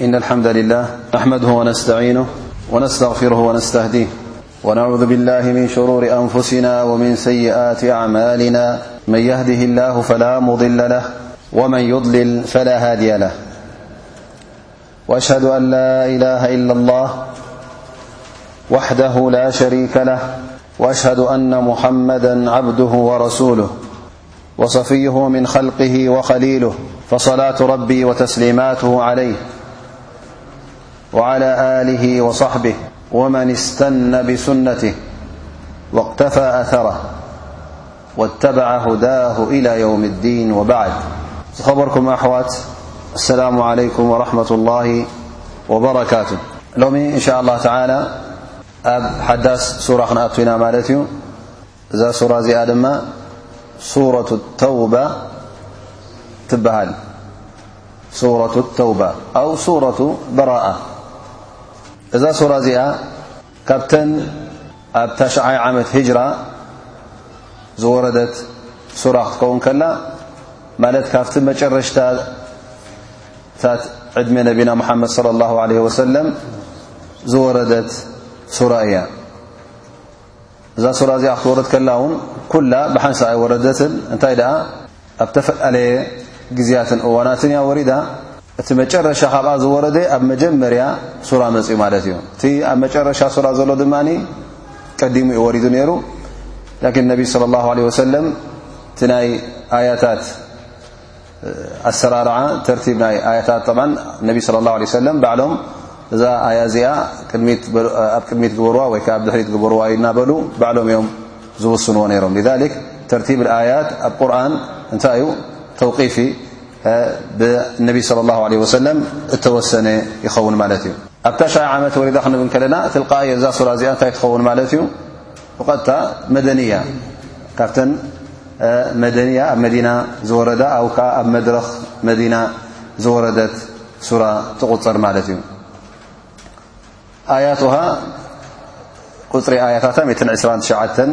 إن الحمد لله - نحمده ونستعينه ونستغفره ونستهديه ونعوذ بالله من شرور أنفسنا ومن سيئات أعمالنا من يهده الله فلا مضل له ومن يضلل فلا هادي له وأشهد أن لا إله إلا الله وحده لا شريك له وأشهد أن محمدا عبده ورسوله وصفيه من خلقه وخليله فصلاة ربي وتسليماته عليه وعلى آله وصحبه ومن استن بسنته واقتفى أثره واتبع هداه إلى يوم الدين وبعد خبركم أحوت السلام عليكم ورحمة الله وبركاته لوم إن شاء الله تعالى ب حداس سورخنأتينا مالت እዛ ሱራ እዚኣ ድማ ሱረቱ ተውባ ትበሃል ሱረቱ ተውባ ኣው ሱረቱ በራኣ እዛ ሱራ እዚኣ ካብተን ኣብ ታሽዓይ ዓመት ሂጅራ ዝወረደት ሱራ ክትከውን ከላ ማለት ካብቲ መጨረሽታታት ዕድሜ ነቢና ሙሓመድ صለ ላሁ ለ ወሰለም ዝወረደት ሱራ እያ እዛ ሱራ እዚኣ ክትወርድ ከላ እውን ኩላ ብሓንሳ ኣይወረደትን እንታይ ደኣ ኣብ ተፈላለየ ግዜያትን እዋናትን እያ ወሪዳ እቲ መጨረሻ ካብኣ ዝወረደ ኣብ መጀመርያ ሱራ መፅኡ ማለት እዩ እቲ ኣብ መጨረሻ ሱራ ዘሎ ድማ ቀዲሙ እዩ ወሪዱ ነይሩ ላኪን ነቢ ስለ ላሁ ለ ወሰለም እቲ ናይ ኣያታት ኣሰራርዓ ተርቲብ ናይ ኣያታት ጠብዓ ነቢ ስለ ላ ለ ሰለም ባዕሎም እዛ ኣያ እዚኣ ኣብ ቅድሚት ግበርዋ ወይ ከዓ ኣብ ድሕሪት ግበርዋ ኢናበሉ ባዕሎም እዮም ዝውስንዎ ነይሮም ሊክ ተርቲብ ኣያት ኣብ ቁርን እንታይ እዩ ተውቂፊ ብነቢ ስለ ላ ለ ወሰለም እተወሰነ ይኸውን ማለት እዩ ኣብ ታሽይ ዓመት ወሪዳ ክንብል ከለና ትልቃ እዛ ሱራ እዚኣ እንታይ ትኸውን ማለት እዩ ብቐጥታ መደንያ ካብተን መደንያ ኣብ መዲና ዝወረዳ ኣው ከዓ ኣብ መድረኽ መዲና ዝወረደት ሱራ ትቁፅር ማለት እዩ ኣያትሃ ቁፅሪ ኣያታታ 129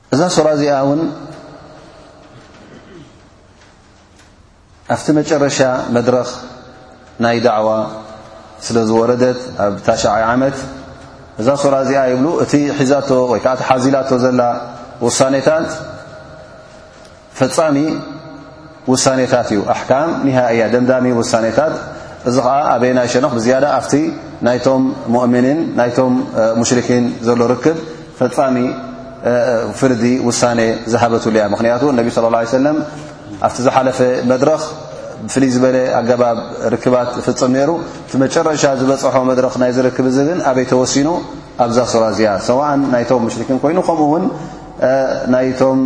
እዛ ሱራ እዚኣ ውን ኣብቲ መጨረሻ መድረኽ ናይ ዳዕዋ ስለ ዝወረደት ኣብ ታሽዓይ ዓመት እዛ ሱራ እዚኣ ይብሉ እቲ ሒዛቶ ወይ ከዓ ተሓዚላቶ ዘላ ውሳኔታት ፈጻሚ ውሳኔታት እዩ፣ ኣሕካም ኒሃኢያ፣ ደምዳሚ ውሳኔታት። እዚ ኸኣ ኣበየናይ ሸነኽ ብዝያዳ ኣብቲ ናይቶም ሙእምኒን ናይቶም ሙሽሪኪን ዘሎ ርክብ ፈጻሚ ፍርዲ ውሳኔ ዝሃበትሉ እያ። ምክንያቱ ነቢ ስለ ላ ሰለም ኣብቲ ዝሓለፈ መድረኽ ብፍልይ ዝበለ ኣገባብ ርክባት ፍጽም ነይሩ እቲ መጨረሻ ዝበጽሖ መድረኽ ናይ ዝርክብ እዚ ግን ኣበይ ተወሲኑ ኣብዛ ሱራ እዚኣ ሰዋእን ናይቶም ሙሽርኪን ኮይኑ ከምኡ ውን ናይቶም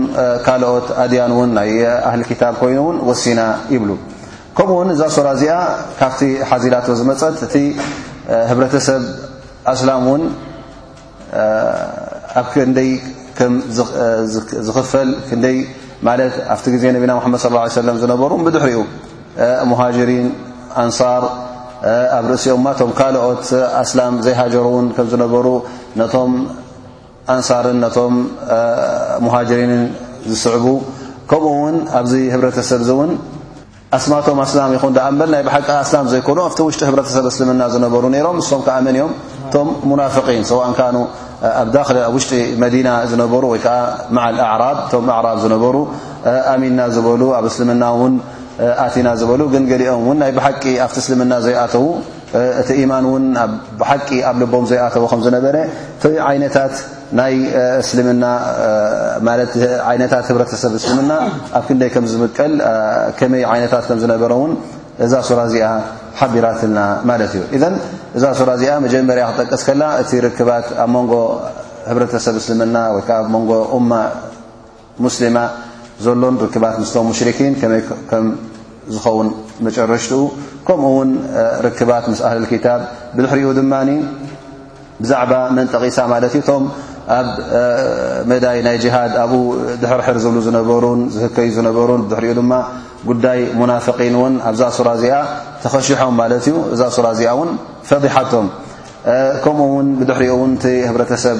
ካልኦት ኣድያን እውን ናይ ኣህሊ ክታብ ኮይኑ እውን ወሲና ይብሉ ከምኡ ውን እዛ ሱራ እዚኣ ካብቲ ሓዚላቶ ዝመፀት እቲ ህብረተሰብ ኣስላም እውን ኣብ ክንደይ ዝኽፈል ክንደይ ማለት ኣብቲ ግዜ ነቢና ሓመድ ስ ሰለ ዝነበሩ ብድሕሪኡ ሙሃጅሪን ኣንሳር ኣብ ርእሲኦማ እቶም ካልኦት ኣስላም ዘይሃጀሩ እውን ከም ዝነበሩ ነቶም ኣንሳርን ነቶም ሙሃጅሪንን ዝስዕቡ ከምኡ ውን ኣብዚ ህብረተሰብ እዚ እውን ኣስማቶም ኣስላም ይኹን ዳኣ እምበር ናይ ብሓቂ ኣስላም ዘይኮኑ ኣብቲ ውሽጢ ህብረተሰብ እስልምና ዝነበሩ ነይሮም እሶም ከዓ መን እዮም እቶም ሙናፍቒን ሰዋእን ካኑ ኣብ ዳክሊ ኣብ ውሽጢ መዲና ዝነበሩ ወይ ከዓ መዓል ኣዕራብ እቶም ኣዕራብ ዝነበሩ ኣሚንና ዝበሉ ኣብ እስልምና እውን ኣቲና ዝበሉ ግን ገሊኦም እውን ናይ ብሓቂ ኣብቲ እስልምና ዘይኣተዉ እቲ ኢማን እውን ብሓቂ ኣብ ልቦም ዘይኣተወ ከም ዝነበረ እቲ ዓይነታት ናይ እስልምና ማለት ዓይነታት ህብረተሰብ እስልምና ኣብ ክንደይ ከም ዝምቀል ከመይ ዓይነታት ከም ዝነበረ እውን እዛ ሱራ እዚኣ ሓቢራትና ማለት እዩ እዘን እዛ ሱራ እዚኣ መጀመርያ ክጠቅስ ከላ እቲ ርክባት ኣብ መንጎ ህብረተሰብ እስልምና ወይከዓ ኣብ መንጎ እማ ሙስሊማ ዘሎን ርክባት ምስቶም ሙሽሪኪን ከመይ ከም ዝኸውን መጨረሽትኡ ከምኡ እውን ርክባት ምስ ኣህሊ ክታብ ብድሕሪኡ ድማ ብዛዕባ መን ጠቒሳ ማለት እዩ እቶም ኣብ መዳይ ናይ ጅሃድ ኣብኡ ድሕርሕር ዝብሉ ዝነበሩን ዝህከዩ ዝነበሩን ብድሕሪኡ ድማ ጉዳይ ሙናፍቒን እውን ኣብዛ ሱራ እዚኣ ተኸሽሖም ማለት እዩ እዛ ሱራ እዚኣ እውን ፈዲሓቶም ከምኡ እውን ብድሕሪኡ እውን እቲ ህብረተሰብ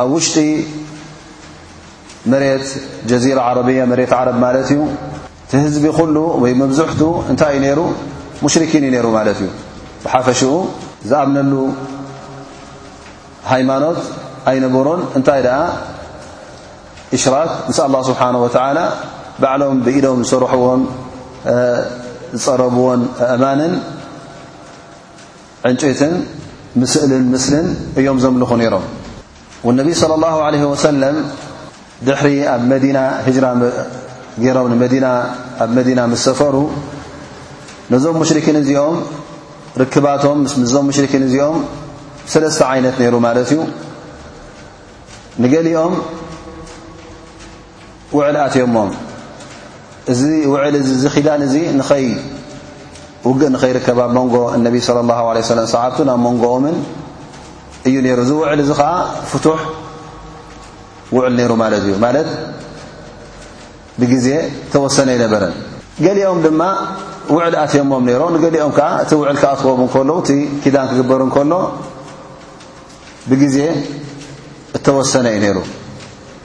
ኣብ ውሽጢ መሬት ጀዚራ ዓረብያ መሬት ዓረብ ማለት እዩ እቲ ህዝቢ ኩሉ ወይ መብዝሕቱ እንታይ እዩ ነይሩ ሙሽርኪን እዩ ነይሩ ማለት እዩ ብሓፈሽኡ ዝኣምነሉ ሃይማኖት ኣይነበሮን እንታይ ደኣ እሽራክ ምስ ኣላ ስብሓን ወተዓላ ባዕሎም ብኢዶም ዝሰርሕዎን ዝፀረብዎን ኣእማንን ዕንጨይትን ምስእልን ምስልን እዮም ዘምልኹ ነይሮም ወነቢ صለ ላሁ ለ ወሰለም ድሕሪ ኣብ መዲና ህጅራ ገይሮም ንመዲና ኣብ መዲና ምስ ሰፈሩ ነዞም ሙሽርኪን እዚኦም ርክባቶም ምስዞም ሙሽርኪን እዚኦም ሰለስተ ዓይነት ነይሩ ማለት እዩ ንገሊኦም ውዕል ኣትዮሞም እዚ ውዕል እዚ እዚ ኺዳን እዚ ንኸይ ውግእ ንኸይርከብ ኣብ መንጎ እነቢ ስለ ላሁ ለ ሰለም ሰዓብቱን ኣብ መንጎኦምን እዩ ነይሩ እዚ ውዕል እዚ ኸዓ ፍቱሕ ውዕል ነይሩ ማለት እዩ ማለት ብግዜ ተወሰነ ኣይነበረን ገሊኦም ድማ ውዕል ኣትዮሞም ነይሮ ንገሊኦም ከዓ እቲ ውዕል ክኣትዎም እንከሎ እቲ ኪዳን ክግበር እንከሎ ብግዜ እተወሰነ እዩ ነይሩ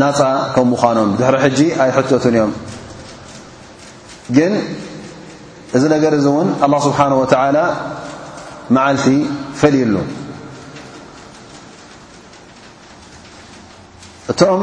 ናጻ ከም ምዃኖም ድሕሪ ሕጂ ኣይሕተቱን እዮም ግን እዚ ነገር እዚ እውን ኣላ ስብሓን ወተዓላ መዓልቲ ፈልዩሉ እቶም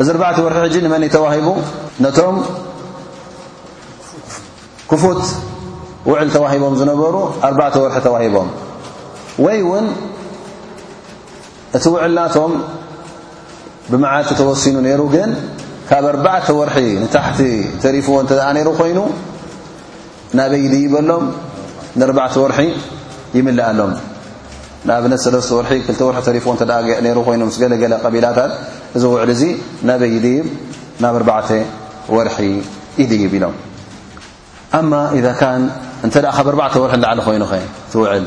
እዚ ኣርባዕተ ወርሒ ሕጂ ንመን እዩ ተዋሂቡ? ነቶም ክፉት ውዕል ተዋሂቦም ዝነበሩ ኣርባዕተ ወርሒ ተዋሂቦም ወይ እውን እቲ ውዕል ናቶም ብመዓልቲ ተወሲኑ ነይሩ ግን ካብ ኣርባዕተ ወርሒ ንታሕቲ ተሪፍዎ እንተ ነይሩ ኮይኑ ናበይ ድይበሎም ንርባዕተ ወርሒ ይምልኣሎም ንኣብነት ሰለስተ ወርሒ ክልተ ወርሒ ተሪፎ እተ ነሩ ኮይኖም ስገለገለ ቀቢላታት እዚ ውዕሊ እዙ ናበይ ይድይብ ናብ ኣርባዕተ ወርሒ ይድይብ ኢሎም ኣማ ኢዛ ካን እንተ ካብ ኣርባዕተ ወርሒ ንላዕሊ ኮይኑኸ ትውዕል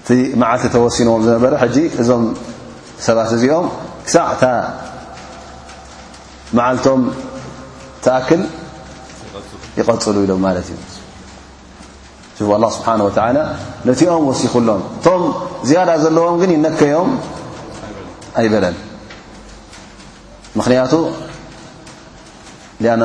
እቲ መዓልቲ ተወሲንዎም ዝነበረ ሕጂ እዞም ሰባት እዚኦም ክሳዕ እታ መዓልቶም ትኣክል ይቐፅሉ ኢሎም ማለት እዩ ሽፉ ኣላ ስብሓን ወተላ ነቲኦም ወሲኹሎም እቶም ዝያዳ ዘለዎም ግን ይነከዮም ኣይበለን ምኽንያቱ ሊኣና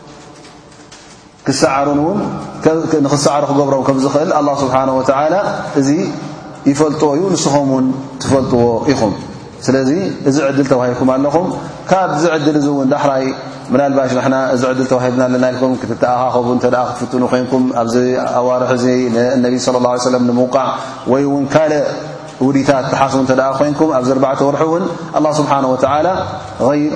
ንክሰዓሩ ክገብሮም ከም ዝኽእል ኣላ ስብሓን ወተዓላ እዚ ይፈልጥዎ እዩ ንስኹም እውን ትፈልጥዎ ኢኹም ስለዚ እዚ ዕድል ተዋሂብኩም ኣለኹም ካብዚ ዕድል እዚ እውን ዳሕራይ ምናልባሽ ንሕና እዚ ዕድል ተዋሂብና ኣለና ኢልኩም ክትተኣኻኸቡ እተ ክትፍትኑ ኮንኩም ኣብዚ ኣዋርሒ እዚ ንነቢ ስለ ላ ሰለም ንምውቃዕ ወይ እውን ካልእ ውዲታት ትሓስቡ እተ ኮይንኩም ኣብዚ ኣርባዕተ ወርሒ እውን ኣላ ስብሓን ወተዓላ ይር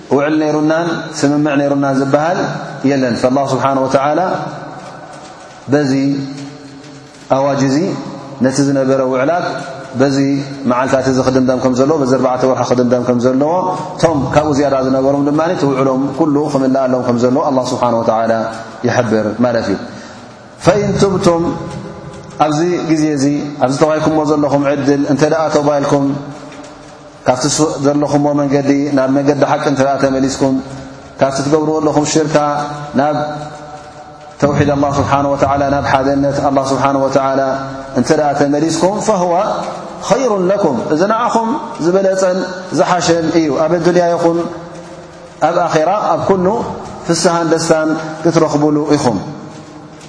ውዕል ነይሩናን ስምምዕ ነይሩናን ዝበሃል የለን ላ ስብሓን ወተላ በዚ ኣዋጅ እዚ ነቲ ዝነበረ ውዕላት በዚ መዓልታት እዚ ክድምደም ከም ዘለዎ በዚ ኣርባዕተ ወርሒ ክድምደም ከም ዘለዎ እቶም ካብኡ ዝያዳ ዝነበሮም ድማ ትውዕሎም ኩሉ ክምልኣሎም ከም ዘለዎ ኣላ ስብሓን ወተላ ይሕብር ማለት እዩ ፈኢን ትብቱም ኣብዚ ግዜ እዚ ኣብዚ ተባሂልኩምዎ ዘለኹም ዕድል እንተ ደኣ ተባሂልኩም ካብቲ ዘለኹሞ መንገዲ ናብ መንገዲ ሓቂ እንተ ተመሊስኩም ካብቲ ትገብርዎ ኣለኹም ሽርካ ናብ ተውሒድ ኣላ ስብሓን ወተዓላ ናብ ሓደነት ኣላ ስብሓን ወተዓላ እንተ ተመሊስኩም ፈህወ ኸይሩን ለኩም እዚ ንዓኹም ዝበለጸን ዝሓሸን እዩ ኣብ ኣዱንያ ይኹን ኣብ ኣኼራ ኣብ ኩሉ ፍስሃን ደስታን ክትረኽቡሉ ኢኹም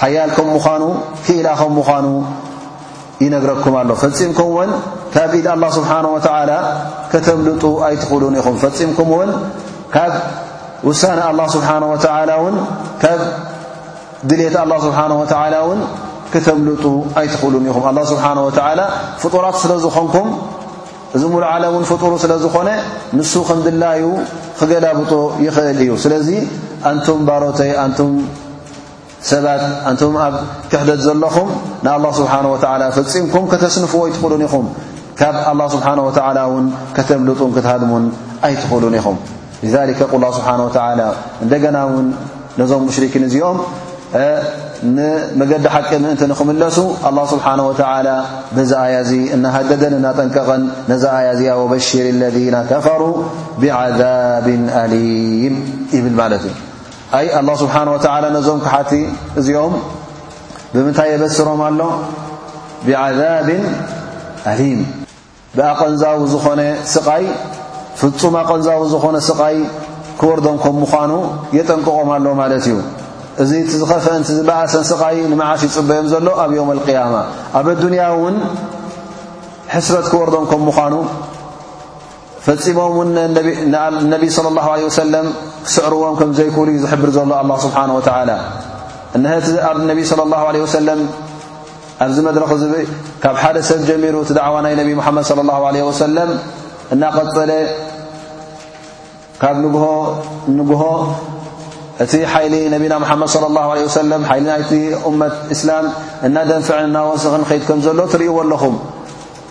ሓያል ከም ምዃኑ ክኢላ ከም ምዃኑ ይነግረኩም ኣሎ ፈጺምኩም እውን ካብ ኢድ ኣላ ስብሓን ወተዓላ ከተምልጡ ኣይትኽእሉን ኢኹም ፈጺምኩም እውን ካብ ውሳነ ኣላ ስብሓን ወተዓላ እውን ካብ ድልት ኣላ ስብሓን ወተዓላ እውን ከተምልጡ ኣይትኽእሉን ኢኹም ኣላ ስብሓን ወተዓላ ፍጡራት ስለ ዝኾንኩም እዚ ሙሉ ዓለም እውን ፍጡሩ ስለ ዝኾነ ንሱ ክንድላዩ ክገላብጦ ይኽእል እዩ ስለዚ ኣንቱም ባሮተይ ኣንቱም ሰባት ኣንቱም ኣብ ክሕደት ዘለኹም ንኣላህ ስብሓን ወተዓላ ፈጺምኩም ከተስንፍዎ ኣይትኽእሉን ኢኹም ካብ ኣላህ ስብሓን ወተዓላ እውን ከተምልጡን ክትሃድሙን ኣይትኽእሉን ኢኹም ሊዛሊከ ቁላ ስብሓን ወተዓላ እንደገና እውን ነዞም ሙሽርኪን እዚኦም ንመገዲ ሓቂ ምእንቲ ንኽምለሱ ኣላ ስብሓን ወተዓላ በዛ ኣያ እዚ እናሃደደን እናጠንቀቐን ነዛ ኣያ እዚኣ ወበሽር ለذና ከፈሩ ብዓዛብን ኣሊም ይብል ማለት እዩ ኣይ ኣላህ ስብሓን ወተዓላ ነዞም ክሓቲ እዚኦም ብምንታይ የበስሮም ኣሎ ብዓዛብን ኣሊም ብኣቐንዛዊ ዝኾነ ስቓይ ፍጹም ኣቐንዛዊ ዝኾነ ስቓይ ክወርዶም ከም ምዃኑ የጠንቅቖም ኣሎ ማለት እዩ እዚ እቲ ዝኸፍአንቲ ዝበእሰን ስቓይ ንመዓስ ይጽበዮም ዘሎ ኣብ ዮም ኣልቅያማ ኣብ ኣዱንያ እውን ሕስረት ክወርዶም ከም ምዃኑ ፈጺሞም ውን ንነቢ صለ ላه ለ ወሰለም ክስዕርዎም ከም ዘይክእሉ እዩ ዝሕብር ዘሎ ኣላ ስብሓን ወተላ እነሀቲ ኣብ ነቢ صለ ላሁ ለ ወሰለም ኣብዚ መድረኽ እዚ ካብ ሓደ ሰብ ጀሚሩ እቲ ዳዕዋ ናይ ነቢ ሙሓመድ صለ ላሁ ለ ወሰለም እናቐጸለ ካብ ንግሆ ንግሆ እቲ ሓይሊ ነቢና ሙሓመድ صለ ላሁ ለ ወሰለም ሓይሊ ናይቲ እመት እስላም እናደንፍዕን እናወስኽን ኸይድ ከም ዘሎ ትርእይዎ ኣለኹም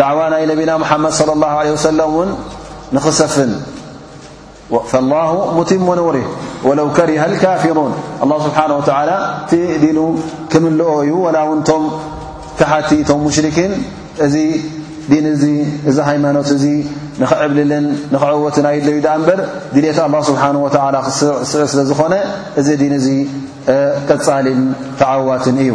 ዳዕዋ ናይ ነቢና ሙሓመድ صለ ላሁ ለ ወሰለም እውን ንኽሰፍን ላሁ ሙቲሙ ኑሪ ወለው ከሪሃ ልካፊሩን ኣላ ስብሓን ወተዓላ እቲ ዲኑ ክምልኦ እዩ ወላ እውን ቶም ካሓቲ ቶም ሙሽርኪን እዚ ዲን እዚ እዚ ሃይማኖት እዚ ንኽዕብልልን ንኽዕወትን ኣይለዩ ድኣ እምበር ድልት ኣላ ስብሓን ወተዓላ ክስዕ ስለ ዝኾነ እዚ ዲን እዚ ቀጻሊን ተዓዋትን እዩ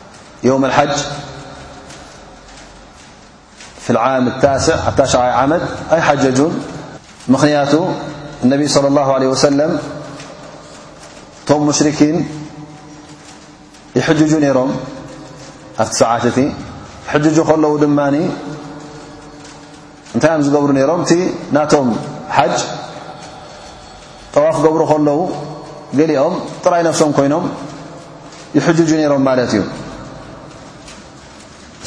يوم الحج في العام التاسع تىش عمد أيحججون منيت النبي صلى الله عليه وسلم م مشركين يحجج نرم ت ساعتت ج لو ن እንታይ እዮም ዝገብሩ ነይሮም እቲ ናቶም ሓጅ ጠዋፍ ክገብሩ ከለዉ ገሊኦም ጥራይ ነፍሶም ኮይኖም ይሕጅጁ ነይሮም ማለት እዩ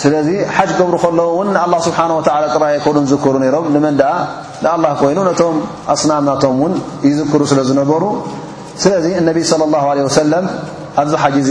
ስለዚ ሓጅ ክገብሩ ከለዉ እውን ንኣላ ስብሓን ወተላ ጥራይ ኣይኮኑን ዝክሩ ነይሮም ንመን ደኣ ንኣላ ኮይኑ ነቶም ኣስናም ናቶም እውን ይዝክሩ ስለ ዝነበሩ ስለዚ እነቢይ ስለ ላሁ ለ ወሰለም ኣብዚ ሓጅ እዙ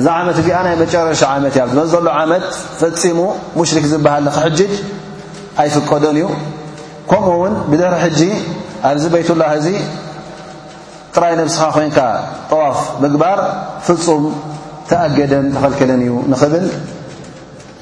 እዛ ዓመት እዚኣ ናይ መጨረሻ ዓመት እያ ዝበ ዘሎ ዓመት ፈጺሙ ሙሽሪክ ዝበሃል ንክሕጅጅ ኣይፍቀዶን እዩ ከምኡ ውን ብድሕሪ ሕጂ ኣብዚ ቤትላህ እዚ ጥራይ ነብስኻ ኮንካ ጠዋፍ ምግባር ፍጹም ተኣገደን ተኸልከለን እዩ ንኽብል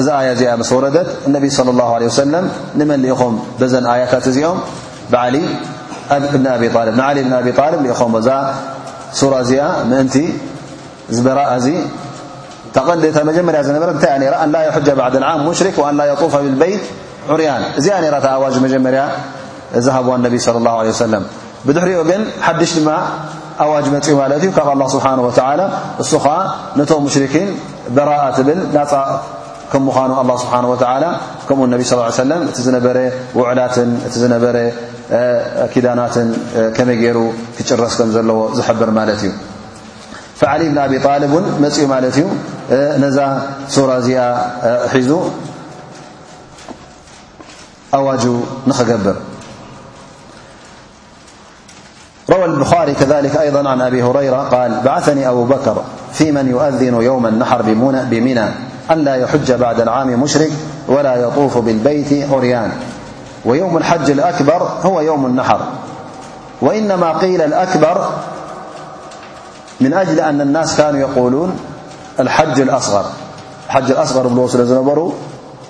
እዛ ኣያ እዚኣ ምስ ወረደት እነቢ صለ ላሁ ለ ወሰለም ንመን ልኢኾም በዘን ኣያታት እዚኦም ብዓሊ እብኒ ኣብ ጣልብ ንዓሊ እብኒ ኣብ ጣልብ ልኢኾምዎ እዛ ሱራ እዚኣ ምእንቲ ዝበራእ እዚ እታ ቐንዲ እታ መጀመርያ ዝነበረት እንታይ እያ ነራ ኣን ላ የሕጃ ባዕድ ዓም ሙሽሪክ ወኣን ላ የጡፋ ብልበይት ዑርያን እዚኣ ነራ እታ ኣዋጅ መጀመርያ ዝሃብዋ እነቢ ለ ላሁ ለ ወሰለም ብድሕሪኡ ግን ሓድሽ ድማ ኣዋጅ መፅኡ ማለት እዩ ካብ ኣላ ስብሓን ወተላ እሱ ኸዓ ነቶም ሙሽርኪን በራኣ ትብል ናፃ ከም ምዃኑ ኣላ ስብሓን ወተላ ከምኡ ነቢ ስ ሰለም እቲ ዝነበረ ውዕላትን እቲ ዝነበረ ኪዳናትን ከመይ ገይሩ ክጭረስ ከም ዘለዎ ዝሕብር ማለት እዩ ፈዓሊ ብን ኣብ ጣልብ እውን መፅኡ ማለት እዩ ነዛ ሱራ እዚኣ ሒዙ ن روى البخاري كذلك أيض عن أبي هريرة قال بعثني أبو بكر فيمن يؤذن يوم النحر بمنى ألا يحج بعد العام مشرك ولا يطوف بالبيت عريان ويوم الحج الأكبر هو يوم النحر وإنما قيل الأكبر من أجل أن الناس كانوا يقولون الحج الأغرا الأصغر ر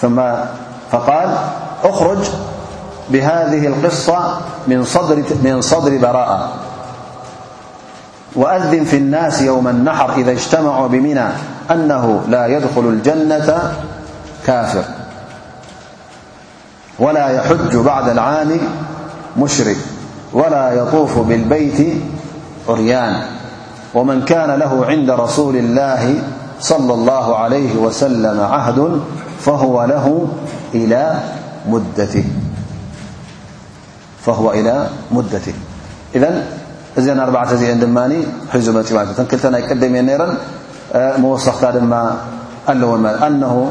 ثمفقال أخرج بهذه القصة من صدر براءة وأذن في الناس يوم النحر إذا اجتمعوا بمنى أنه لا يدخل الجنة كافر ولا يحج بعد العان مشرك ولا يطوف بالبيت عريان ومن كان له عند رسول الله صلى الله عليه وسلم عهد فهو إلى مدته إذن اذن أربعت زئ دمان حزمم تنكلتنايقدم نر موسختا دما قالولم أنه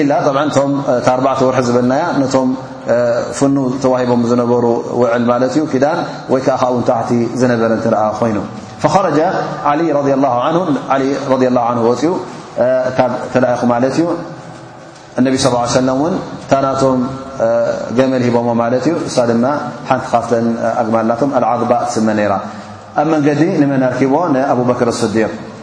ኢላ ጠብዓ እቶም እታ ኣርባዕተ ወርሒ ዝበልናያ ነቶም ፍኑ ተዋሂቦም ዝነበሩ ውዕል ማለት እዩ ኪዳን ወይ ከዓ ካብኡ ንታሕቲ ዝነበረ እንተ ኮይኑ ፈኸረጃ ዓሊ ረዲ ላ ዓን ዓሊ ረዲ ላ ዓን ወፅኡ ካብ ተላኢኹ ማለት እዩ እነቢ ስ ሰለም እውን እታ ናቶም ገመል ሂቦሞ ማለት እዩ እሳ ድማ ሓንቲ ካብተን ኣግማልናቶም ኣልዓግባ ትስመ ነይራ ኣብ መንገዲ ንመን ኣርኪቦ ንኣብበክር ስዲቅ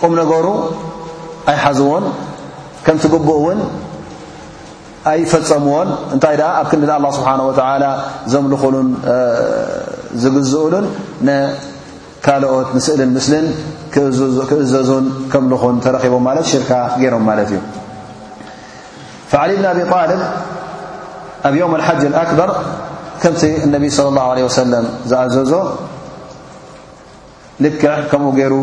ቁም ነገሩ ኣይሓዝዎን ከምቲ ግቡእ እውን ኣይፈፀምዎን እንታይ ደኣ ኣብ ክንዲ ኣላ ስብሓን ወተዓላ ዘምልኹሉን ዝግዝኡሉን ንካልኦት ንስእልን ምስልን ክእዘዙን ከምልኹን ተረኺቦም ማለት ሽርካ ገይሮም ማለት እዩ ፈዓሊ ብን ኣብ ጣልብ ኣብ ዮም ሓጅ ኣክበር ከምቲ እነቢይ ስለ ላሁ ለ ወሰለም ዝኣዘዞ ልክዕ ከምኡ ገይሩ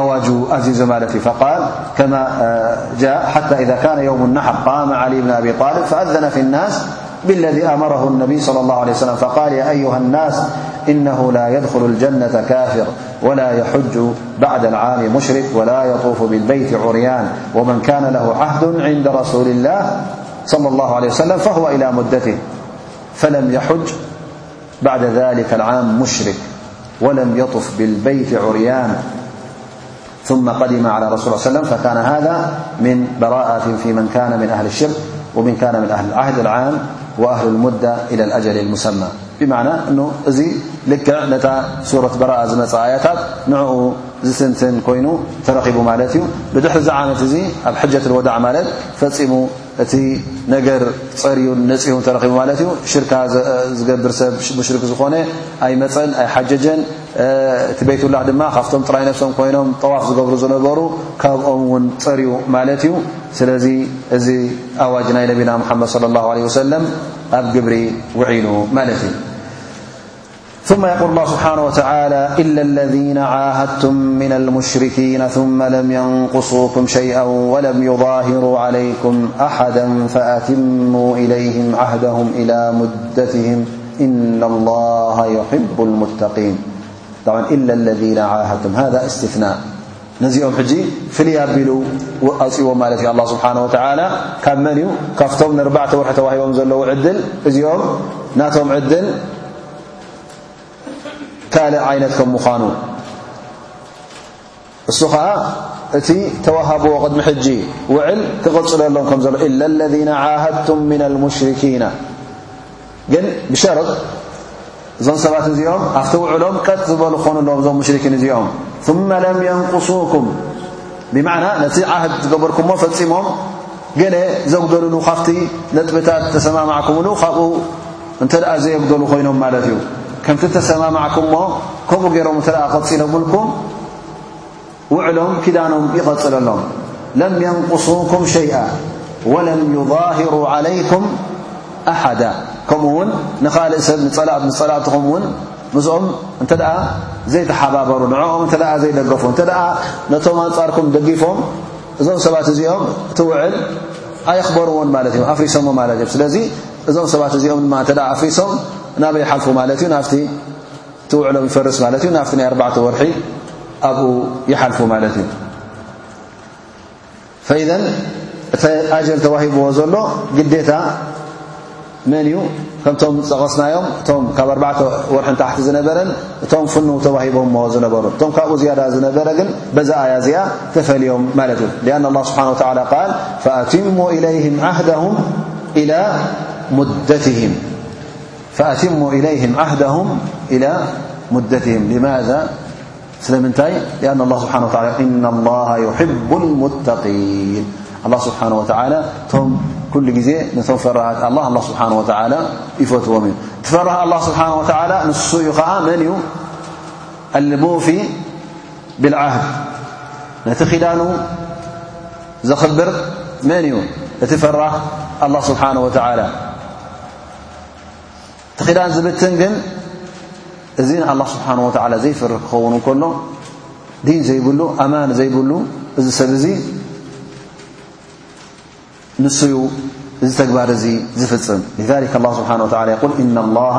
أواج أزيز مالتي فقال كما جاء حتى إذا كان يوم النحر قام علي بن أبي طالب فأذن في الناس بالذي أمره النبي - صلى الله عليه وسلم فقال يا أيها الناس إنه لا يدخل الجنة كافر ولا يحج بعد العام مشرك ولا يطوف بالبيت عريان ومن كان له عهد عند رسول الله صلى الله عليه وسلم فهو إلى مدته فلم يحج بعد ذلك العام مشرك ولم يطف بالبيت عريان ثم قدم على سو الل ل وسلم فكان هذا من براءة في من كان من أهل الشرك ومن كان من أهل العهد العام وأهل المدة إلى الأجل المسمى بمعنى أنه ي لكع نت سورة براءة مى آياتات نعق سنتن كين ترخب ملت ي بدح زعامت ي ب حجة الودع ملت ف እቲ ነገር ጸርዩን ነጽሁን ተረኺቡ ማለት እዩ ሽርካ ዝገብር ሰብ ሙሽርክ ዝኾነ ኣይመፀን ኣይሓጀጀን እቲ ቤትላህ ድማ ካብቶም ጥራይ ነፍሶም ኮይኖም ጠዋፍ ዝገብሩ ዝነበሩ ካብኦም እውን ጸርዩ ማለት እዩ ስለዚ እዚ ኣዋጅ ናይ ነቢና ሙሓመድ ለ ላሁ ለ ወሰለም ኣብ ግብሪ ውዒሉ ማለት እዩ ثم يقول الله سبحانه وتعالى إلا الذين عاهدتم من المشركين ثم لم ينقصوكم شيئا ولم يظاهروا عليكم أحدا فأتموا إليهم عهدهم إلى مدتهم إن الله يحب المتقين طبعا إلا الذين عاهدتم هذا استثناء ነዚኦም ሕጂ ፍልይ ኣቢሉ ኣውፅዎም ማለት እዩ ኣላ ስብሓን ወተዓላ ካብ መን እዩ ካብቶም ንርባዕተ ወርሒ ተዋሂቦም ዘለዉ ዕድል እዚኦም ናቶም ዕድል ካልእ ዓይነት ከም ምዃኑ እሱ ኸዓ እቲ ተዋሃብዎ ቅድሚ ሕጂ ውዕል ክቕፅለሎም ከም ዘሎ ኢለ ለذ ዓሃድቱም ምና ልሙሽርኪና ግን ብሸርጥ እዞም ሰባት እዚኦም ኣብቲ ውዕሎም ቀጥ ዝበሉ ክኾኑ ኣለዎም እዞም ሙሽርኪን እዚኦም ثመ ለም የንቁሱኩም ብማዕና ነቲ ዓህድ ዝገበርኩምዎ ፈፂሞም ገለ ዘጉደልሉ ካብቲ ነጥብታት ተሰማማዕኩምሉ ካብኡ እንተ ደኣ ዘየጉደሉ ኮይኖም ማለት እዩ ከምቲ ተሰማማዕኩምዎ ከምኡ ገይሮም እንተ ቐፂሎምልኩም ውዕሎም ኪዳኖም ይቐጽለሎም ለም የንቁሱኩም ሸይኣ ወለም ዩظሂሩ ዓለይኩም ኣሓዳ ከምኡ ውን ንኻልእ ሰብ ንፀላእት ንፀላእትኹም ውን ምስኦም እንተ ደኣ ዘይተሓባበሩ ንዕኦም እተ ዘይደገፉ እንተ ደኣ ነቶም ኣንጻርኩም ደጊፎም እዞም ሰባት እዚኦም እቲ ውዕል ኣይኽበርዎን ማለት እዮም ኣፍሪሶሞ ማለት እዮም ስለዚ እዞም ሰባት እዚኦም ድማ እተ ኣፍሪሶም ናበይ ሓልፉ ማለት እዩ ናብቲ ትውዕሎም ይፈርስ ማለት እዩ ናብቲ ናይ ኣርባዕተ ወርሒ ኣብኡ ይሓልፉ ማለት እዩ ፈኢዘን እቲ ኣጀል ተዋሂብዎ ዘሎ ግዴታ መን እዩ ከምቶም ዝጠቐስናዮም እቶም ካብ ኣርባዕተ ወርሒ ታሕቲ ዝነበረን እቶም ፍኑ ተዋሂቦሞ ዝነበሩ እቶም ካብኡ ዝያዳ ዝነበረ ግን በዛ ኣያ እዚኣ ተፈልዮም ማለት እዩ ሊኣና ላ ስብሓን ወተላ ቃል ፈኣትሙ ኢለይህም ዓህዳሁም ኢላ ሙደትህም فأتموا إليهم عهدهم إلى مدتهم لماذا سلمنتي لأن الله سبحانه وتعلى إن الله يحب المتقين الله سبحانه وتعالى م كل زي ن فر الله الله سبحانه وتعالى يفوتوم تفره الله سبحانه وتعالى نسوي من ي الموف بالعهد نت خلان زخبر من ي ت فره الله سبحانه وتعالى እቲ ክዳን ዝብትን ግን እዚ ንኣላ ስብሓን ወተዓላ ዘይፍር ክኸውን እንከሎ ዲን ዘይብሉ ኣማን ዘይብሉ እዚ ሰብ እዙ ንሱዩ እዚ ተግባር እዚ ዝፍፅም ذሊክ ላ ስብሓን ወላ የል እና ላሃ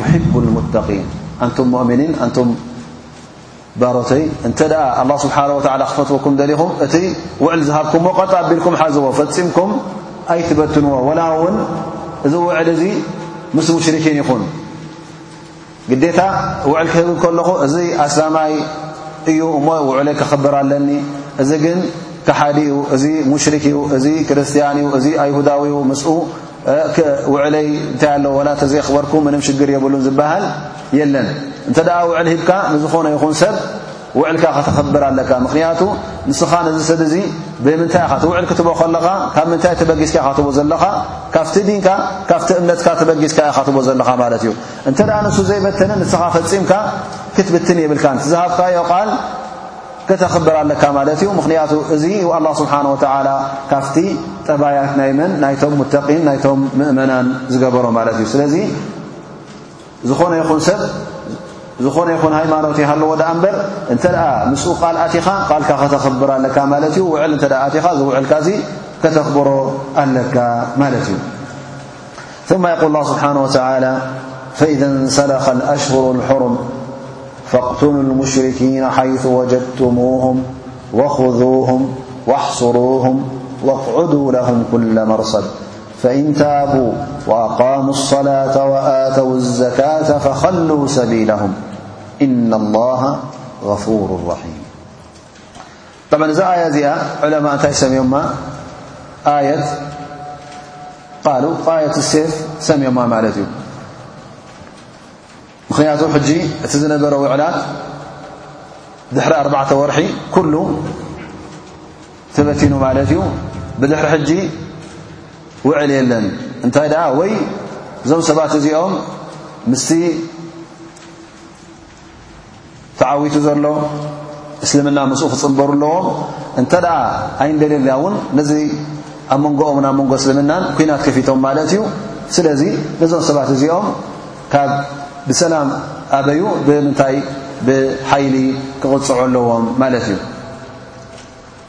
ዩሕቡ ልሙተቒን ኣንቱም ሙእምኒን ኣንቱም ባሮተይ እንተ ኣላ ስብሓን ወላ ክፈትወኩም ደሊኹም እቲ ውዕል ዝሃብኩምዎ ቀጣ ኣቢልኩም ሓዝዎ ፈፂምኩም ኣይትበትንዎ ወላ እውን እዚ ውዕል እዚ ምስ ሙሽርኪን ይኹን ግዴታ ውዕል ክህብ ከለኹ እዚ ኣስላማይ እዩ እሞ ውዕለይ ከኽብር ኣለኒ እዚ ግን ካሓዲ እዩ እዚ ሙሽርክ እዩ እዚ ክርስትያን እዩ እዚ ኣይሁዳዊ እዩ ምስ ውዕለይ እንታይ ኣሎ ዋላ ተዘየኽበርኩ ምንም ሽግር የብሉን ዝበሃል የለን እንተ ደኣ ውዕል ሂብካ ንዝኾነ ይኹን ሰብ ውዕልካ ከተኽብር ኣለካ ምኽንያቱ ንስኻ ነዚ ሰብ እዙ ብምንታይ ኢኻ ትውዕል ክትቦ ከለኻ ካብ ምንታይ ተበጊስካ ኢኻ ትቦ ዘለኻ ካብቲ ዲንካ ካብቲ እምነትካ ተበጊስካ ኢኻ ትቦ ዘለኻ ማለት እዩ እንተ ደኣ ንሱ ዘይበተንን ንስኻ ፈፂምካ ክትብትን የብልካ ዝሃብካዮ ቓል ከተኽብር ኣለካ ማለት እዩ ምኽንያቱ እዚ ኣላ ስብሓን ወተላ ካብቲ ጠባያት ናይ መን ናይቶም ሙተቒን ናይቶም ምእመናን ዝገበሮ ማለት እዩ ስለዚ ዝኾነ ይኹን ሰብ ዝኾነ ይኹን ሃይማኖት ይሃለዎ ድኣ እምበር እንተ ምስኡ ቃል ኣቲኻ ቃልካ ከተኽብር ኣለካ ማለት እዩ ውዕል እንተ ኣቲኻ ዝውዕልካ እዙ ከተኽብሮ ኣለካ ማለት እዩ ثم يقول الله سبحانه وتعالى فإذا انسلخ الأشهر الحرم فاقتنوا المشركين حيث وجدتموهم وخذوهم واحصروهم واقعدوا لهم كل مرصد فإن تابوا وأقاموا الصلاة وآتوا الزكاة فخلوا سبيلهم إن الله غفور رحيم ጠመን እዛ ኣያ እዚኣ ዕለማ እንታይ ሰምዮማ ኣየት ቃሉ ኣየት ሴፍ ሰምዮማ ማለት እዩ ምኽንያቱ ሕጂ እቲ ዝነበረ ውዕላት ድሕሪ ኣርባዕተ ወርሒ ኩሉ ተበቲኑ ማለት እዩ ብድሕሪ ሕጂ ውዕል የለን እንታይ ደኣ ወይ እዞም ሰባት እዚኦም ምስቲ ተዓዊቱ ዘሎ እስልምና ምስኡ ክጽንበሩ ኣለዎም እንተ ኣይንደልየልያ እውን ነዚ ኣብ መንጎኦምን ኣብ መንጎ እስልምናን ኩናት ከፊቶም ማለት እዩ ስለዚ ነዞም ሰባት እዚኦም ካብ ብሰላም ኣበዩ ብምንታይ ብሓይሊ ክቕጽዑ ኣለዎም ማለት እዩ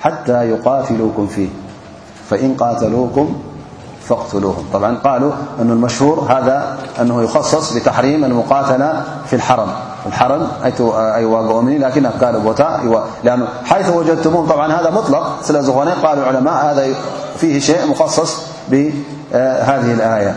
حتى يقاتلوكم فيه فإن قاتلوكم فتلوهمبعا قالوا أن المشهور هذا أنه يخصص بتحريم المقاتلة في الحرم الحرم م لكنهكلتأ حيث وجدتمهم طبعا هذا مطلق ل زخني قالوا العلماء هذا فيه شيء مخصص بهذه الآية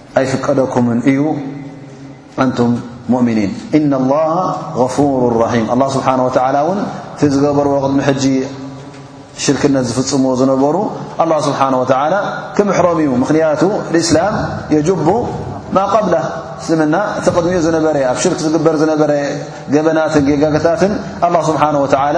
ኣይፍቀደኩምን እዩ ኣንቱም ሙእምኒን ኢነ ላሃ غፉሩ ራሂም ኣላ ስብሓን ወተዓላ እውን እቲ ዝገበርዎ ቅድሚ ሕጂ ሽርክነት ዝፍጽምዎ ዝነበሩ ኣላ ስብሓን ወተዓላ ክምሕሮም እዩ ምኽንያቱ እስላም የጅቡ ማ ቀብላ እስልምና እቲ ቅድሚኡ ዝነበረ ኣብ ሽርክ ዝግበር ዝነበረ ገበናትን ጌጋግታትን ኣላ ስብሓን ወተዓላ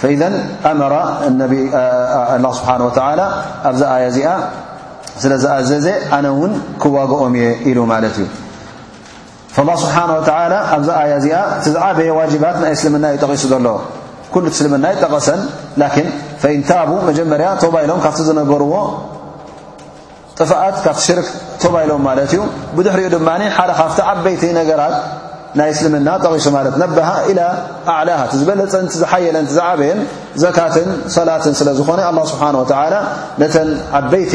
فإذ ኣመረ ኣላ ስብሓን ወተላ ኣብዛ ኣያ እዚኣ ስለ ዝኣዘዘ ኣነ እውን ክዋግኦም እየ ኢሉ ማለት እዩ ላ ስብሓን ወተላ ኣብዛ ኣያ እዚኣ እቲ ዝዓበየ ዋጅባት ናይ እስልምና እዩ ጠቒሱ ዘሎ ኩሉ እስልምና ይጠቐሰን ላኪን ፈኢንታቡ መጀመርያ ተባይሎም ካብቲ ዝነበርዎ ጥፍኣት ካብቲ ሽርክ ቶባ ኢሎም ማለት እዩ ብድሕሪኡ ድማ ሓደ ካብቲ ዓበይቲ ነገራት ናይ እስልምና ጠቒሱ ማለት ነብሃ ኢላ ኣዕላሃ እቲ ዝበለፀን ቲ ዝሓየለን ቲ ዝዓበየን ዘካትን ሰላትን ስለ ዝኾነ ኣላ ስብሓን ወተዓላ ነተን ዓበይቲ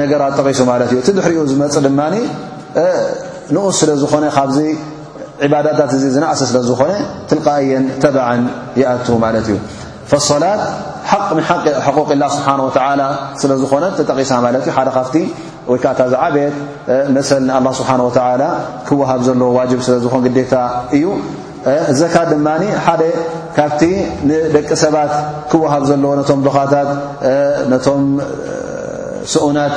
ነገራት ጠቒሱ ማለት እዩ እቲ ድሕሪኡ ዝመፅ ድማ ንኡስ ስለ ዝኾነ ካብዚ ዕባዳታት እዚ ዝናእሰ ስለ ዝኾነ ትልቃእየን ተባዐን ይኣቱ ማለት እዩ ፈሶላት ሓቕ ንሓቂ ሕቑቂ ላ ስብሓን ወተዓላ ስለ ዝኾነት ተጠቒሳ ማለት እዩ ሓደ ካብቲ ወይ ከዓ እታ ዝዓበየት መሰል ንኣላ ስብሓን ወተዓላ ክወሃብ ዘለዎ ዋጅብ ስለ ዝኾን ግዴታ እዩ ዘካ ድማ ሓደ ካብቲ ንደቂ ሰባት ክወሃብ ዘለዎ ነቶም ድኻታት ነቶም ስኡናት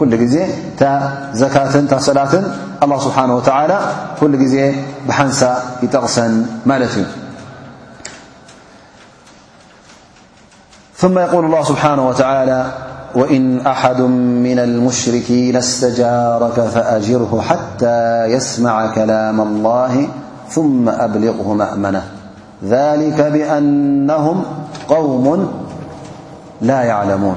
كل ت زكاة ت سلاة الله سبحانه وتعالى كل زي بحنس يتغسن مالتي ثم يقول الله سبحانه وتعالى وإن أحد من المشركين استجارك فأجره حتى يسمع كلام الله ثم أبلغه مأمنة ذلك بأنهم قوم لا يعلمون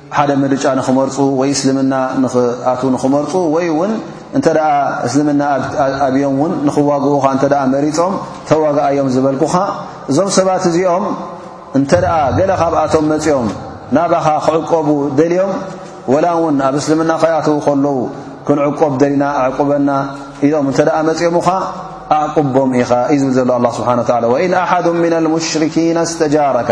ሓደ ምርጫ ንክመርፁ ወይ እስልምና ንክኣት ንክመርፁ ወይ እውን እንተ እስልምና ኣብዮም እውን ንክዋግኡኻ እተ መሪፆም ተዋግኣዮም ዝበልኩኻ እዞም ሰባት እዚኦም እንተ ገለ ካብኣቶም መፂኦም ናባኻ ክዕቆቡ ደልዮም ወላ እውን ኣብ እስልምና ከይኣተዉ ከለዉ ክንዕቆብ ደሊና ኣዕቁበና ኢሎም እተ መፂኦምኻ ኣዕቁቦም ኢኻ እዩ ዝብል ዘሎ ስብሓ ወ ወኢን ኣሓዱ ምን ልሙሽርኪና ስተጃረካ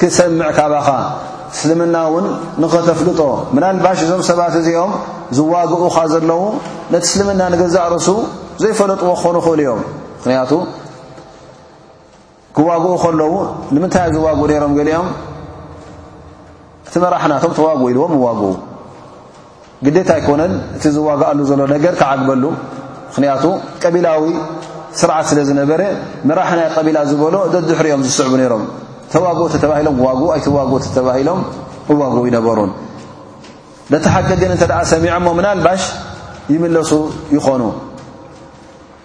ክሰምዕ ካባኻ እስልምና ውን ንኸተፍልጦ ምናልባሽ እዞም ሰባት እዚኦም ዝዋግኡኻ ዘለዉ ነቲ እስልምና ንገዛእ ርእሱ ዘይፈለጥዎ ክኾኑ ክእሉ እዮም ምኽንያቱ ክዋግኡ ከለዉ ንምንታይ እ ዝዋግኡ ነይሮም ገሊኦም እቲ መራሕና እቶም ተዋግኡ ኢልዎም ዋግኡ ግዴታ ኣይኮነን እቲ ዝዋጋኣሉ ዘሎ ነገር ክዓግበሉ ምኽንያቱ ቀቢላዊ ስርዓት ስለ ዝነበረ መራሒ ናይ ቀቢላ ዝበሎ ደድሕሪኦም ዝስዕቡ ነይሮም ተዋግኡ ተተባሂሎም ክዋግኡ ኣይተዋግኡ ተተባሂሎም እዋግኡ ይነበሩን ነቲ ሓቂ ግን እንተ ሰሚዖሞ ምናልባሽ ይምለሱ ይኾኑ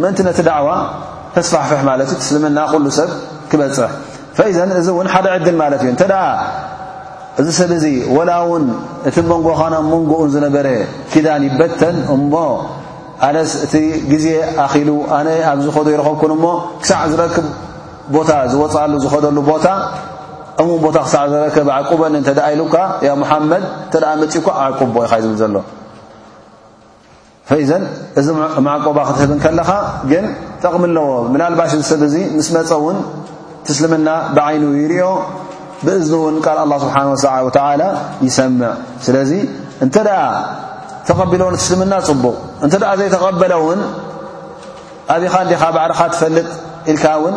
ምእንቲ ነቲ ዳዕዋ ከስፋሕፍሕ ማለት እዩ እስልምና ኩሉ ሰብ ክበጽሕ ፈኢዘን እዚ እውን ሓደ ዕድል ማለት እዩ እንተ እዚ ሰብ እዚ ወላ እውን እቲ መንጎኻና መንጎኡን ዝነበረ ኪዳን ይበተን እሞ ኣነስ እቲ ግዜ ኣኺሉ ኣነ ኣብ ዝኸዶ ይረኸብኩን እሞ ክሳዕ ዝረክብ ቦታ ዝወፅኣሉ ዝኸደሉ ቦታ እሙን ቦታ ክሳዕ ዝረከብ ኣዕቁበኒ እንተ ኢሉካ ያ ሙሓመድ እተ መፅእኳ ኣዕቁቦ ኢኻ ዝብል ዘሎ ፈይዘን እዚ ማዕቆባ ክትህብ እንከለኻ ግን ጠቕሚ ኣለዎ ምናልባሽ እዚ ሰብ እዚ ምስ መፀ እውን ትስልምና ብዓይኑ ይርዮ ብእዝኒ እውን ቃል ኣላ ስብሓን ወሰ ወተላ ይሰምዕ ስለዚ እንተ ደኣ ተቐቢሎዎ ንትስልምና ፅቡቕ እንተ ደኣ ዘይተቐበለ እውን ኣብኻ እንዲኻ ባዕልኻ ትፈልጥ ኢልካ እውን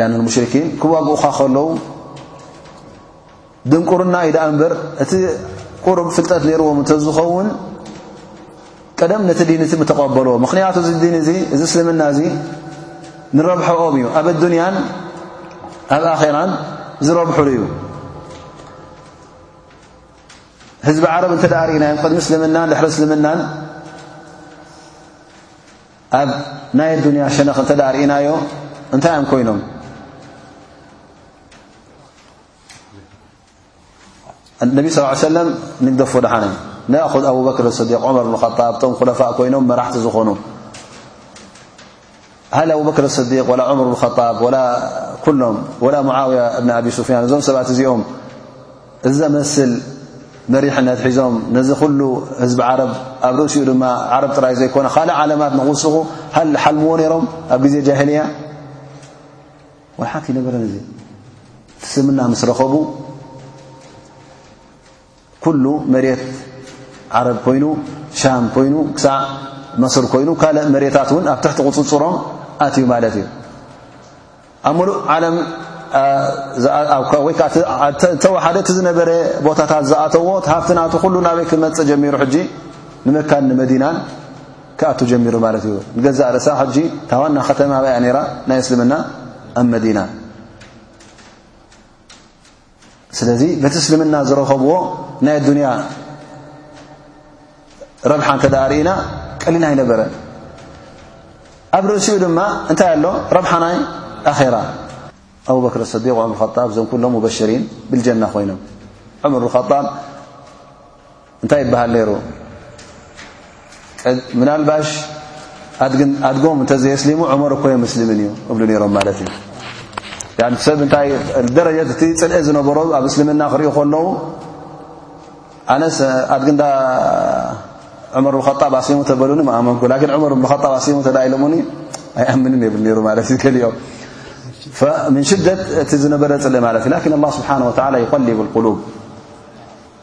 ያን ሙሽርኪን ክዋግኡኻ ከለዉ ድንቁርና እዩ ደኣ እምበር እቲ ቁሩብ ፍልጠት ነይርዎም እንተዝኸውን ቀደም ነቲ ዲን እቲ ምተቐበልዎ ምኽንያቱ እዚ ዲን እዚ እዚ እስልምና እዚ ንረብሐኦም እዩ ኣብ ኣዱንያን ኣብ ኣኼራን ዝረብሑሉ እዩ ህዝቢ ዓረብ እንተ ደኣ ርእናዮም ቅድሚ እስልምናን ድሕሪ እስልምናን ኣብ ናይ ኣዱንያ ሸነኽ እንተ ርእናዮ እንታይ እዮም ኮይኖም ነቢ ስ ሰለም ንግደፎ ድሓነ ንኣኹድ ኣቡበክር ስዲቅ ዑመር ብ ጣብ እቶም ኩለፋእ ኮይኖም መራሕቲ ዝኾኑ ሃሊ ኣቡበክር ስዲቅ ወላ ዑመር ብጣብ ወላ ኩሎም ወላ ሙዓውያ እብን ኣቢ ሱፍያን እዞም ሰባት እዚኦም እዚ ዘመስል መሪሕነት ሒዞም ነዚ ኩሉ ህዝቢ ዓረብ ኣብ ርእሲኡ ድማ ዓረብ ጥራይ ዘይኮነ ካልእ ዓለማት ንክውስኹ ሃል ሓልምዎ ነይሮም ኣብ ግዜ ጃሂልያ ወሓት ይነበረ እዚ ስምና ምስ ረኸቡ ኩሉ መሬት ዓረብ ኮይኑ ሻም ኮይኑ ክሳዕ መስር ኮይኑ ካልእ መሬታት እውን ኣብ ትሕቲ ቁፅፅሮም ኣትዩ ማለት እዩ ኣብ ምሉእ ዓለም ወይ ዓ ተወሓደቲ ዝነበረ ቦታታት ዝኣተዎ ሃፍቲ ናቱ ኩሉ ናበይ ክመፅእ ጀሚሩ ሕጂ ንመካን ንመዲናን ክኣቱ ጀሚሩ ማለት እዩ ንገዛእ ርእሳ ሕጂ ታዋና ከተማ ኣበያ ነራ ናይ እስልምና ኣብ መዲና ስለዚ በቲ እስልምና ዝረኸብዎ ናይ ኣዱንያ ረብሓ እንተ ርእና ቀሊል ኣይነበረን ኣብ ርእሲኡ ድማ እንታይ ኣሎ ረብሓ ናይ ኣራ ኣቡበክር ኣሰዲቅ ዑምር ጣብ እዞም ኩሎም ሙበሽሪን ብልጀና ኮይኖም ዑምር ጣብ እንታይ ይበሃል ነይሩ ምናልባሽ ኣድጎም እንተዘየስሊሙ ዑመር እኮ የምስልምን እዩ እብሉ ነይሮም ማለት እዩ ሰብ እንታይ ደረጀት እቲ ፅልኢ ዝነበሮ ኣብ እስልምና ክሪኡ ከለዉ ኣነስ ኣድግንዳ ዑመር ብከጣብ ኣስሊሙ ተበሉኒ ምኣመንኩ ላኪን ዑመር ብከጣብ ኣስሊሙ ተዳ ኢሎሙኒ ኣይኣምንን የብል ነይሩ ማለት እዩ ከሊኦም ምን ሽደት እቲ ዝነበረ ፅልኢ ማለት እዩ ላኪን ኣላ ስብሓን ወተላ ይቀሊቡ ልቁሉብ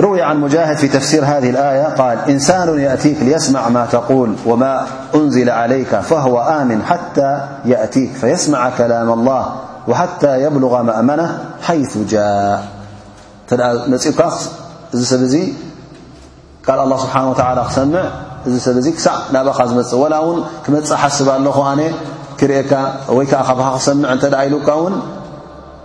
روي عن مجاهد في تفسير هذه الآية ال إنسان يأتيك ليسمع ما تقول وما أنزل عليك فهو آمن حتى يأتيك فيسمع كلام الله وحتى يبلغ مأمنه حيث جاء الله سبحانه وتعلى ول ك حسب ل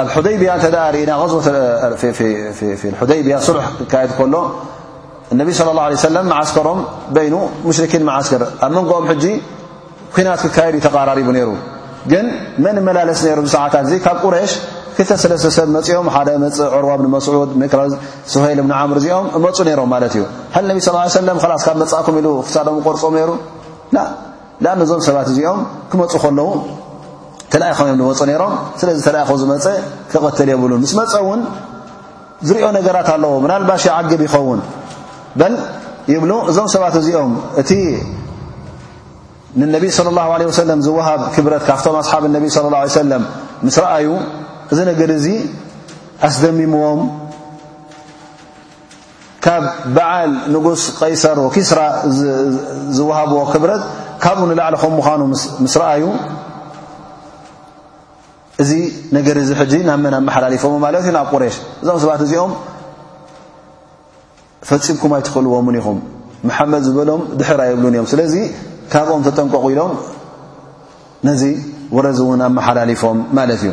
ኣብ ሑደይብያ እተ ርኢና ሑደይብያ ስሩሕ ክካየድ ከሎ እነቢ ስለ ላ ለ ሰለም መዓስከሮም በይኑ ሙሽርኪን መዓስከር ኣብ መንጎኦም ሕጂ ኩናት ክካየድ እዩ ተቓራሪቡ ነይሩ ግን መን መላለስ ነይሩ ብሰዓታት እዚ ካብ ቁረሽ ክተ ስለስተ ሰብ መፅኦም ሓደ መፅእ ዕርዋ ብን መስዑድ ምክረ ስሀይል ብን ዓምር እዚኦም እመፁ ነይሮም ማለት እዩ ሃል ነቢ ስ ሰለም ላስ ካብ መፃእኩም ኢሉ ክሳዶም ቆርፆም ነይሩ ደኣ እዞም ሰባት እዚኦም ክመጹ ከለዉ ተላኢኾም እዮም ዝመጹ ነይሮም ስለዚ ተላኢኹ ዝመጸ ክቕትል የብሉን ምስ መጸ እውን ዝሪኦ ነገራት ኣለዎ ምናልባሽ ይዓግብ ይኸውን በል ይብሉ እዞም ሰባት እዚኦም እቲ ንነቢይ ስለ ላሁ ለ ወሰለም ዝወሃብ ክብረት ካብቶም ኣስሓብ ነቢ ስለ ላ ሰለም ምስ ረኣዩ እዚ ነገር እዚ ኣስደሚምዎም ካብ በዓል ንጉስ ቀይሰር ኪስራ ዝወሃብዎ ክብረት ካብኡ ንላዕሊ ከም ምዃኑ ምስ ረኣዩ እዚ ነገር እዚ ሕጂ ናብ መን ኣመሓላሊፎም ማለት እዩ ናብ ቁሬሽ እዞም ሰባት እዚኦም ፈፂምኩም ኣይትኽእልዎምን ኢኹም መሓመድ ዝበሎም ድሕር ኣይብሉን እዮም ስለዚ ካብኦም ተጠንቀቑ ኢሎም ነዚ ወረዚ እውን ኣመሓላሊፎም ማለት እዩ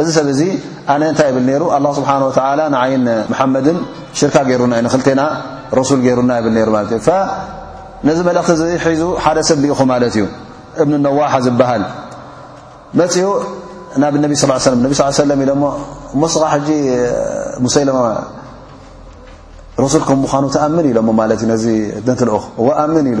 እዚ ሰብ እዚ ኣነ እንታይ ይብል ነይሩ ኣላ ስብሓን ወተላ ንዓይን መሓመድን ሽርካ ገይሩና ዩ ንክልቴና ረሱል ገይሩና ይብል ነይሩ ማለት እዩ ነዚ መልእኽቲ እዚ ሒዙ ሓደ ሰብ ልኢኹ ማለት እዩ እብኒ ነዋሓ ዝበሃል መፅኡ ናብ ነቢ ስ ሰለ ነቢ ስ ሰለም ኢሎሞ እሞስኻ ሕጂ ሙሰይለማ ረሱል ከም ምዃኑ ተኣምን ኢሎሞ ማለት እዩ ነዚ ነቲ ልኡኽ እዎ ኣምን ኢሉ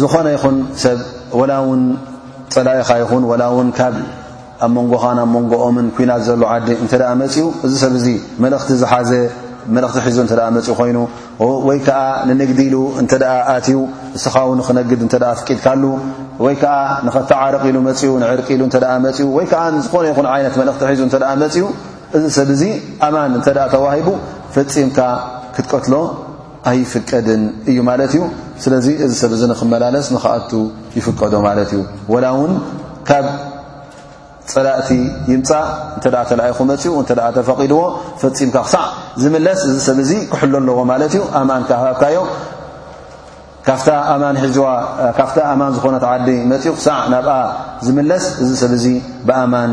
ዝኾነ ይኹን ሰብ ወላ ውን ጸላኢኻ ይኹን ወላ ውን ካብ ኣብ መንጎኻን ኣብ መንጎኦምን ኩናት ዘሎ ዓዲ እንተ መፅኡ እዚ ሰብ እዚ መልእኽቲ ዝሓዘ መልእኽቲ ሒዙ እተ መፅኡ ኮይኑ ወይ ከዓ ንንግዲ ኢሉ እንተ ኣትዩ እስኻ ው ንክነግድ እተ ፍቂድካሉ ወይ ከዓ ንኸተዓርቕ ኢሉ መፅኡ ንዕርቂ ኢሉ እተ መፅኡ ወይ ከዓ ዝኾነ ይኹን ዓይነት መልእኽቲ ሒዙ እተ መፅኡ እዚ ሰብ እዚ ኣማን እንተ ተዋሂቡ ፈፂምካ ክትቀትሎ ኣይፍቀድን እዩ ማለት እዩ ስለዚ እዚ ሰብ እዚ ንክመላለስ ንክኣቱ ይፍቀዶ ማለት እዩ ወላ እውን ካብ ፀላእቲ ይምፃእ እንተ ተላኢኹ መፅኡ እንተ ተፈቒድዎ ፈፂምካ ክሳዕ ዝምለስ እዚ ሰብ እዚ ክሕሎ ኣለዎ ማለት እዩ ኣማን ካሃብካዮ ካፍታ ኣማን ሕዋ ካፍታ ኣማን ዝኾነት ዓዲ መፅኡ ክሳዕ ናብኣ ዝምለስ እዚ ሰብ እዚ ብኣማን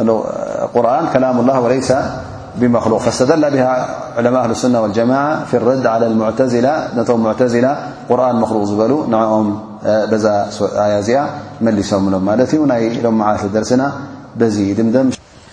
لقرآن كلام الله وليس مخلو فاستدل بها علماء أهل السنة والجماعة في الرد على المتة معتزلة قرآن مخلوق ل نعم ي ملسمم ت م مع درسنا بي مدم